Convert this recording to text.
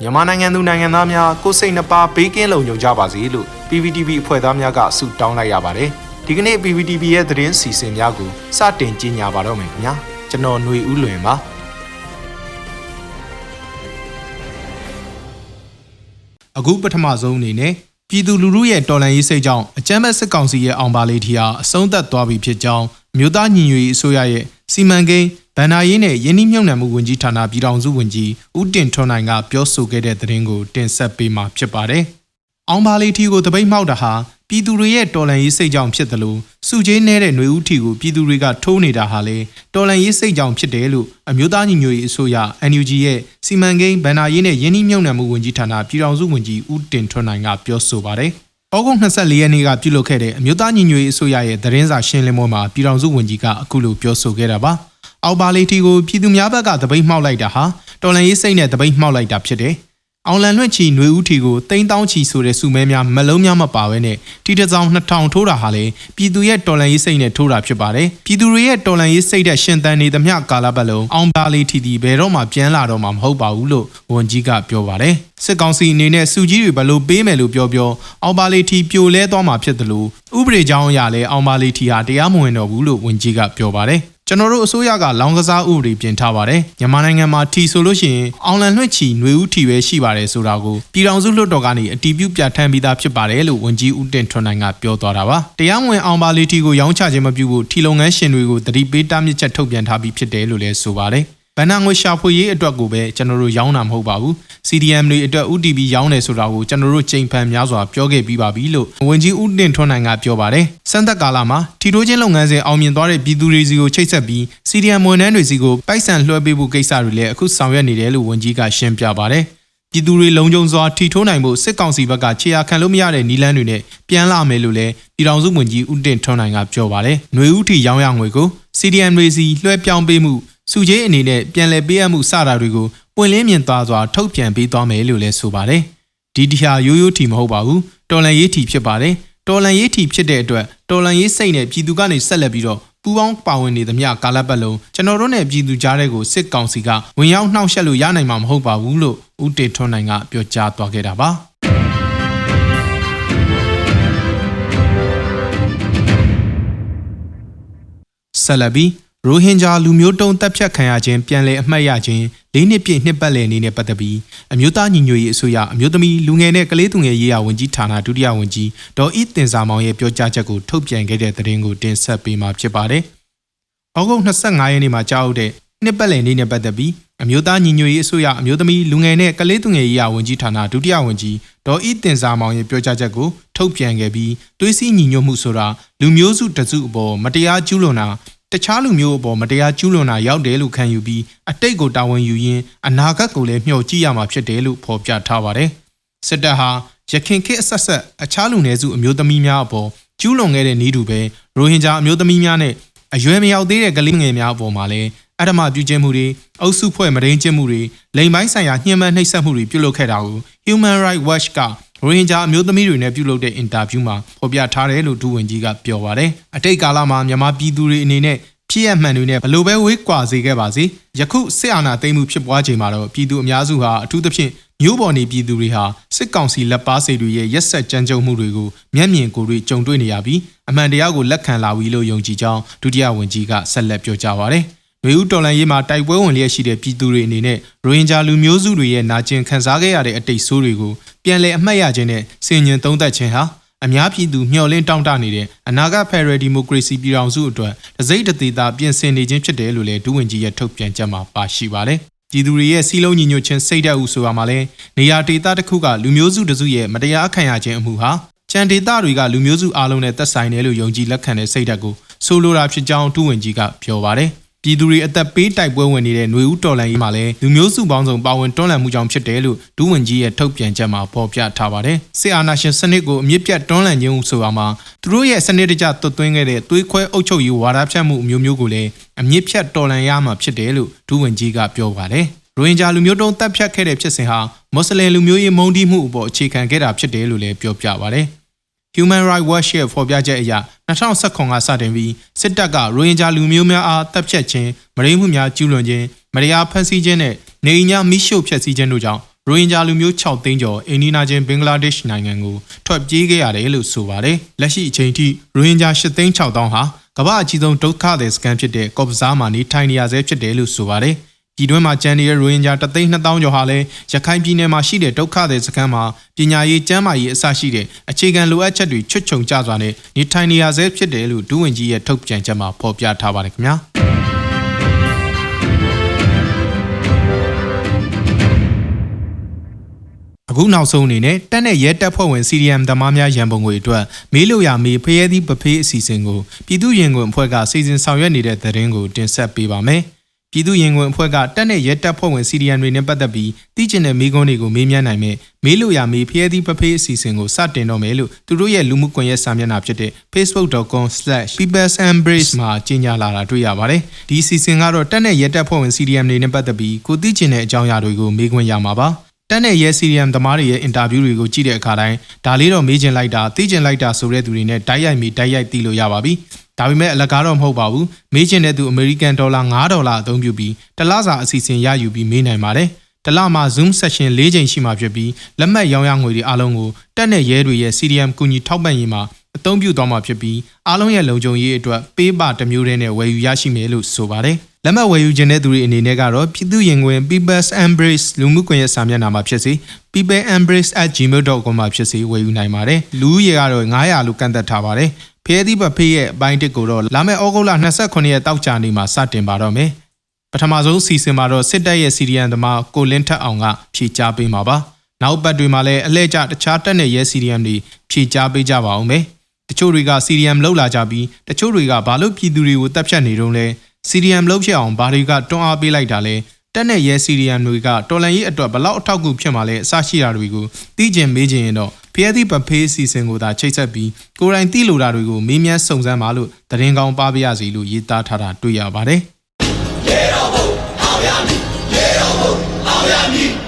မြန်မာနိုင်ငံသူနိုင်ငံသားများကိုယ်စိတ်နှပါဘေးကင်းလုံခြုံကြပါစေလို့ PPTV အဖွဲ့သားများကဆုတောင်းလိုက်ရပါတယ်ဒီကနေ့ PPTV ရဲ့သတင်းစီစဉ်များကိုစတင်ကြီးညာပါတော့မယ်ခင်ဗျာကျွန်တော်ຫນွေဦးလွင်ပါအခုပထမဆုံးအနေနဲ့ပြည်သူလူထုရဲ့တော်လှန်ရေးစိတ်ကြောင့်အကြမ်းဖက်စစ်ကောင်စီရဲ့အောင်ပါလေးထီဟာအဆုံးသတ်သွားပြီဖြစ်ကြောင်း မြို့သားညီညွတ်ရေးအစိုးရရဲ့စီမံကိန်းဗန်နာရေးနဲ့ယင်းနှိမ့်မြုံနယ်မှုဝန်ကြီးဌာနပြည်ထောင်စုဝန်ကြီးဦးတင်ထွန်းနိုင်ကပြောဆိုခဲ့တဲ့သတင်းကိုတင်ဆက်ပေးမှာဖြစ်ပါတယ်။အောင်ပါလေးထီကိုတပိတ်မှောက်တာဟာပြည်သူတွေရဲ့တော်လှန်ရေးစိတ်ကြောင့်ဖြစ်တယ်လို့စုချင်းနေတဲ့ຫນွေဦးထီကိုပြည်သူတွေကထိုးနေတာဟာလေတော်လှန်ရေးစိတ်ကြောင့်ဖြစ်တယ်လို့အမျိုးသားညီညွတ်ရေးအစိုးရ NUG ရဲ့စီမံကိန်းဗန်နာရေးနဲ့ယင်းနှိမ့်မြုံနယ်မှုဝန်ကြီးဌာနပြည်ထောင်စုဝန်ကြီးဦးတင်ထွန်းနိုင်ကပြောဆိုပါတယ်။ ဩဂုတ်24ရက်နေ့ကပြုလုပ်ခဲ့တဲ့အမျိုးသားညီညွတ်ရေးအစိုးရရဲ့သတင်းစာရှင်းလင်းပွဲမှာပြည်ထောင်စုဝန်ကြီးကအခုလိုပြောဆိုခဲ့တာပါ။အောက်ပါလီတီကိုပြည်သူများဘက်ကတပိတ်မှောက်လိုက်တာဟာတော်လန်ရေးစိတ်နဲ့တပိတ်မှောက်လိုက်တာဖြစ်တယ်။ အောင်လန်လွင့်ချီຫນွေဦးထီကိုတိန်းတောင်းချီဆိုတဲ့စုမဲများမလုံးများမပါဘဲနဲ့တီတစောင်း2000ထိုးတာဟာလေပြည်သူရဲ့တော်လန်ရေးစိတ်နဲ့ထိုးတာဖြစ်ပါတယ်။ပြည်သူတွေရဲ့တော်လန်ရေးစိတ်တဲ့ရှင်သန်နေသမျှကာလပတ်လုံးအောင်ပါလီတီတီဘယ်တော့မှပြန်လာတော့မှာမဟုတ်ပါဘူးလို့ဝန်ကြီးကပြောပါတယ်။စစ်ကောင်စီအနေနဲ့စုကြီးတွေဘယ်လိုပေးမယ်လို့ပြောပြောအောင်ပါလီတီပြိုလဲသွားမှာဖြစ်တယ်လို့ဥပဒေကြောင်းအရလဲအောင်ပါလီတီဟာတရားမဝင်တော့ဘူးလို့ဝန်ကြီးကပြောပါတယ်။ ကျွန်တော်တို့အစိုးရကလောင်ကစားဥပဒေပြင်ထားပါတယ်မြန်မာနိုင်ငံမှာထီဆိုလို့ရှိရင်အောင်လန်လွှင့်ချီຫນွေဦးထီပဲရှိပါတယ်ဆိုတာကိုပြည်ထောင်စုလွှတ်တော်ကနေအတည်ပြုပြဋ္ဌာန်းပြီးသားဖြစ်ပါတယ်လို့ဝန်ကြီးဦးတင်ထွန်းနိုင်ကပြောသွားတာပါတရားဝင်အောင်ပါလီထီကိုရောင်းချခြင်းမပြုဖို့ထီလုပ်ငန်းရှင်တွေကိုတတိပေးတားမြစ်ချက်ထုတ်ပြန်ထားပြီးဖြစ်တယ်လို့လည်းဆိုပါတယ် ဗန်နာငွေရှာဖွေရေးအတွက်ကိုပဲကျွန်တော်တို့ရောင်းတာမဟုတ်ပါဘူး CDM တွေအတွက် UTB ရောင်းတယ်ဆိုတာကိုကျွန်တော်တို့ချိန်ဖန်များစွာပြောခဲ့ပြီးပါပြီလို့ဝန်ကြီးဦးတင်ထွန်းနိုင်ကပြောပါတယ်စံသက်ကာလမှာထီတိုးချင်းလုပ်ငန်းစဉ်အောင်မြင်သွားတဲ့ပြည်သူတွေစီကိုချိတ်ဆက်ပြီး CDM ဝန်ထမ်းတွေစီကိုပိုက်ဆံလွှဲပေးဖို့ကိစ္စတွေလည်းအခုဆောင်ရွက်နေတယ်လို့ဝန်ကြီးကရှင်းပြပါတယ်ပြည်သူတွေလုံခြုံစွာထီထိုးနိုင်ဖို့စစ်ကောင်စီဘက်ကခြေရာခံလို့မရတဲ့နီလန်းတွေနဲ့ပြန်လာမယ်လို့လည်းပြည်ထောင်စုဝန်ကြီးဦးတင်ထွန်းနိုင်ကပြောပါတယ်။ຫນွေဦးထီရောင်းရငွေကို CDM တွေစီလွှဲပြောင်းပေးမှု စုကြီးအနေနဲ့ပြန်လည်ပေးအပ်မှုစတာတွေကိုပွင့်လင်းမြင်သွားစွာထုတ်ပြန်ပေးသွားမယ်လို့လည်းဆိုပါတယ်။ဒီတရားရိုးရိုးထီမဟုတ်ပါဘူး။တော်လန်ရေးထီဖြစ်ပါတယ်။တော်လန်ရေးထီဖြစ်တဲ့အတွက်တော်လန်ရေးစိတ်နဲ့ပြည်သူကနေဆက်လက်ပြီးတော့ပူပေါင်းပါဝင်နေသမျှကာလပတ်လုံးကျွန်တော်တို့နဲ့ပြည်သူကြားတဲ့ကိုစစ်ကောင်စီကဝင်ရောက်နှောက်ယှက်လို့ရနိုင်မှာမဟုတ်ပါဘူးလို့ဦးတေထွန်းနိုင်ကပြောကြားသွားခဲ့တာပါဆလဘီ ရိုဟင်ဂျာလူမျိုးတုံးတပ်ဖြတ်ခံရခြင်းပြန်လည်အမှတ်ရခြင်းလေးနှစ်ပြည့်နှစ်ပတ်လည်အနေနဲ့ပတ်သက်ပြီးအမျိုးသားညီညွတ်ရေးအစိုးရအမျိုးသမီးလူငယ်နဲ့ကလေးသူငယ်ရေးရာဝန်ကြီးဌာနဒုတိယဝန်ကြီးဒေါ်ဤတင်စာမောင်ရဲ့ပြောကြားချက်ကိုထုတ်ပြန်ခဲ့တဲ့သတင်းကိုတင်ဆက်ပေးမှာဖြစ်ပါတယ်။ဩဂုတ်25ရက်နေ့မှာကြားဟုတ်တဲ့နှစ်ပတ်လည်နေ့နဲ့ပတ်သက်ပြီးအမျိုးသားညီညွတ်ရေးအစိုးရအမျိုးသမီးလူငယ်နဲ့ကလေးသူငယ်ရေးရာဝန်ကြီးဌာနဒုတိယဝန်ကြီးဒေါ်ဤတင်စာမောင်ရဲ့ပြောကြားချက်ကိုထုတ်ပြန်ခဲ့ပြီးသွေးစည်းညီညွတ်မှုဆိုတာလူမျိုးစုတစုအပေါ်မတရားကျူးလွန်တာ တခြားလူမျိုးအပေါ်မတရားကျူးလွန်တာရောက်တယ်လို့ခံယူပြီးအတိတ်ကိုတာဝန်ယူရင်းအနာဂတ်ကိုလည်းမျှော်ကြည့်ရမှာဖြစ်တယ်လို့ဖော်ပြထားပါတယ်။စစ်တပ်ဟာရခိုင်ခေတ်အဆက်ဆက်အခြားလူနည်းစုအမျိုးသမီးများအပေါ်ကျူးလွန်ခဲ့တဲ့နေတူပဲရိုဟင်ဂျာအမျိုးသမီးများနဲ့အရွယ်မရောက်သေးတဲ့ကလေးငယ်များအပေါ်မှာလည်းအဓမ္မပြုကျင့်မှုတွေအုပ်စုဖွဲ့မရင်းကျင့်မှုတွေလိမ်ပိုင်းဆိုင်ရာညှဉ်းပန်းနှိပ်စက်မှုတွေပြုလုပ်ခဲ့တာကို Human Rights Watch က ရိုဟင်ဂျာအမျိုးသမီးတွေနဲ့ပြုလုပ်တဲ့အင်တာဗျူးမှာဖော်ပြထားတယ်လို့ဒုဝန်ကြီးကပြောပါတယ်။အတိတ်ကာလမှာမြန်မာပြည်သူတွေအနေနဲ့ဖြစ်ရမှန်တွေနဲ့ဘလို့ပဲဝေးကွာစေခဲ့ပါစေယခုစစ်အာဏာသိမ်းမှုဖြစ်ပွားချိန်မှာတော့ပြည်သူအများစုဟာအထူးသဖြင့်မျိုးပေါ်နေပြည်သူတွေဟာစစ်ကောင်စီလက်ပါစိတ်တွေရဲ့ရက်ဆက်ကြမ်းကြုတ်မှုတွေကိုမျက်မြင်ကိုယ်တွေ့ကြုံတွေ့နေရပြီးအမှန်တရားကိုလက်ခံလာပြီလို့ယုံကြည်ကြောင်းဒုတိယဝန်ကြီးကဆက်လက်ပြောကြားပါရယ်။ နွေဦးတော်လန်ရေးမှာတိုက်ပွဲဝင်လျက်ရှိတဲ့ပြည်သူတွေအနေနဲ့ရိုဟင်ဂျာလူမျိုးစုတွေရဲ့နာကျင်ခံစားခဲ့ရတဲ့အတိတ်ဆိုးတွေကိုပြန်လည်အမှတ်ရခြင်းနဲ့စင်ញင်သုံးသပ်ခြင်းဟာအများပြည်သူမျှော်လင့်တောင့်တနေတဲ့အနာဂတ်ဖက်ဒရယ်ဒီမိုကရေစီပြည်ထောင်စုအတွက်တစိမ့်တသေးတာပြင်ဆင်နေခြင်းဖြစ်တယ်လို့လည်းဒုဝန်ကြီးရဲ့ထုတ်ပြန်ချက်မှာပါရှိပါတယ်။ပြည်သူတွေရဲ့စီလုံးညီညွတ်ခြင်းစိတ်ဓာတ်ဥဆိုတာမှာလည်းနေရာဒေသတစ်ခုကလူမျိုးစုတစုရဲ့မတရားခံရခြင်းအမှုဟာချန်ဒေသတွေကလူမျိုးစုအားလုံးနဲ့သက်ဆိုင်တယ်လို့ယုံကြည်လက်ခံတဲ့စိတ်ဓာတ်ကိုဆိုလိုတာဖြစ်ကြောင်းဒုဝန်ကြီးကပြောပါတယ်။ ပြည်သူတွေအသက်ပေးတိုက်ပွဲဝင်နေတဲ့ຫນွေဦးတော်လှန်ရေးမှာလည်းလူမျိုးစုပေါင်းစုံပါဝင်တွန်းလှန်မှုကြောင့်ဖြစ်တယ်လို့ဒူးဝင်ကြီးရဲ့ထုတ်ပြန်ချက်မှာဖော်ပြထားပါတယ်။စစ်အာဏာရှင်စနစ်ကိုအမြင့်ပြတ်တွန်းလှန်ခြင်းဆိုတာမှာသူတို့ရဲ့စနစ်တကျသွတ်သွင်းခဲ့တဲ့သွေးခွဲအုပ်ချုပ်ရေးဝါဒဖြန့်မှုမျိုးမျိုးကိုလည်းအမြင့်ဖြတ်တော်လှန်ရမှာဖြစ်တယ်လို့ဒူးဝင်ကြီးကပြောပါတယ်။ရိုဟင်ဂျာလူမျိုးတုံးတပ်ဖြတ်ခဲ့တဲ့ဖြစ်စဉ်ဟာမွတ်စလင်လူမျိုးရေးမုန်းတီးမှုအပေါ်အခြေခံခဲ့တာဖြစ်တယ်လို့လည်းပြောပြပါတယ်။ Human Rights Watch ရဲ့ဖော်ပြချက်အရ2019ကစတင်ပြီးစစ်တပ်ကရိုဟင်ဂျာလူမျိုးများအားတပ်ဖြတ်ခြင်းမရင်းမှုများကျူးလွန်ခြင်းမတရားဖမ်းဆီးခြင်းနဲ့နေအိမ်များမိရှို့ဖျက်ဆီးခြင်းတို့ကြောင့်ရိုဟင်ဂျာလူမျိုး6သိန်းကျော်အိန္ဒိနာချင်းဘင်္ဂလားဒေ့ရှ်နိုင်ငံကိုထွက်ပြေးခဲ့ရတယ်လို့ဆိုပါတယ်လက်ရှိအချိန်ထိရိုဟင်ဂျာ8သိန်း6တောင်းဟာကမ္ဘာအကြီးဆုံးဒုက္ခသည်စခန်းဖြစ်တဲ့ကော့ဘဇားမှာနေထိုင်နေရဆဲဖြစ်တယ်လို့ဆိုပါတယ် ပြည်တွင်းမှာကျန်နေတဲ့ရိုဟင်ဂျာတသိန်း2000ကျော်ဟာလည်းရခိုင်ပြည်နယ်မှာရှိတဲ့ဒုက္ခသည်စခန်းမှာပညာရေးကျန်းမာရေးအစရှိတဲ့အခြေခံလိုအပ်ချက်တွေချွတ်ချုံကျစွာနဲ့နေထိုင်နေရဆဲဖြစ်တယ်လို့ဒူးဝင်ကြီးရဲ့ထုတ်ပြန်ချက်မှာဖော်ပြထားပါတယ်ခင်ဗျာအခုနောက်ဆုံးအနေနဲ့တက်တဲ့ရဲတပ်ဖွဲ့ဝင် CDM သမားများရန်ပုံငွေအတွက်မေးလို့ရမေးဖရဲသီးပဖေးအစီအစဉ်ကိုပြည်သူ့ရင်ခွင်အဖွဲ့ကစီစဉ်ဆောင်ရွက်နေတဲ့သတင်းကိုတင်ဆက်ပေးပါမယ်။ ပြည်သူ့ရင်ခွင်အဖွဲ့ကတက်တဲ့ရဲတပ်ဖွဲ့ဝင် CDM တွေနဲ့ပတ်သက်ပြီးတည်ကျင်တဲ့မိကွန်းတွေကိုမေးမြန်းနိုင်မဲ့မေးလို့ရမေးဖရဲသီးပဖေးအစီအစဉ်ကိုစတင်တော့မယ်လို့သူတို့ရဲ့လူမှုကွန်ရက်စာမျက်နှာဖြစ်တဲ့ facebook.com/peoplesembrace မှာကြေညာလာတာတွေ့ရပါတယ်။ဒီအစီအစဉ်ကတော့တက်တဲ့ရဲတပ်ဖွဲ့ဝင် CDM တွေနဲ့ပတ်သက်ပြီးကိုတည်ကျင်တဲ့အကြောင်းအရာတွေကိုမေးခွန်းရမှာပါ။ တက်တဲ့ရဲ CDM သမားတွေရဲ့အင်တာဗျူးတွေကိုကြည့်တဲ့အခါတိုင်းဒါလေးတော့မေးချင်လိုက်တာသိချင်လိုက်တာဆိုတဲ့သူတွေနဲ့တိုက်ရိုက်မိတိုက်ရိုက်သိလို့ရပါပြီ။ဒါပေမဲ့အလကားတော့မဟုတ်ပါဘူး။မေးချင်တဲ့သူအမေရိကန်ဒေါ်လာ9ဒေါ်လာအသုံးပြုပြီးတစ်လစာအစီအစဉ်ရယူပြီးမေးနိုင်ပါတယ်။တစ်လမှာ Zoom session ၄ချိန်ရှိမှဖြစ်ပြီးလက်မှတ်ရောင်းရငွေတွေအားလုံးကိုတက်တဲ့ရဲတွေရဲ့ CDM ကူညီထောက်ပံ့ရေးမှာအသုံးပြုသွားမှာဖြစ်ပြီးအားလုံးရဲ့လုံခြုံရေးအတွက်ပေးပါတစ်မျိုးတည်းနဲ့ဝယ်ယူရရှိမယ်လို့ဆိုပါတယ်။ လက်မှတ်ဝယ်ယူခြင်းတဲ့သူတွေအနေနဲ့ကတော့ပြည်သူရင်ခွင် People's Embrace လူမှုကွန်ရက်စာမျက်နှာမှာဖြစ်စေ peopleembrace@gmail.com မှာဖြစ်စေဝယ်ယူနိုင်ပါတယ်။လူဦးရေကတော့900လို့ကန့်သက်ထားပါတယ်။ဖျဲသီးပဖေးရဲ့အပိုင်းတစ်ကိုတော့လာမယ့်ဩဂုတ်လ29ရက်တောက်ကြနေမှာစတင်ပါတော့မယ်။ပထမဆုံးစီစဉ်မှာတော့စစ်တပ်ရဲ့စီရီယန်သမားကိုလင်းထက်အောင်ကဖြေကြားပေးမှာပါ။နောက်ပတ်တွေမှာလည်းအလဲကျတခြားတက်တဲ့ရဲစီရီယန်တွေဖြေကြားပေးကြပါအောင်မယ်။တချို့တွေက CDM လောက်လာကြပြီးတချို့တွေကဘာလို့ပြည်သူတွေကိုတပ်ဖြတ်နေတုံးလဲ CDM လုပ်ဖြစ်အောင်ဘာတွေကတွန်းအားပေးလိုက်တာလဲတက်နဲ့ရဲ CDM တွေကတော်လန်ရေးအတွက်ဘလောက်အထောက်အကူဖြစ်မှာလဲအစရှိတာတွေကိုသိကျင်မေးကျင်ရင်တော့ဖျက်သည့်ပဖေးစီစဉ်ကိုသာချိတ်ဆက်ပြီးကိုယ်တိုင်သိလိုတာတွေကိုမေးမြန်းစုံစမ်းပါလို့တရင်ကောင်းပါပါရစီလို့ရေးသားထားတာတွေ့ရပါတယ်။ရေတော်ဘုံအောင်ရမည်ရေတော်ဘုံအောင်ရမည်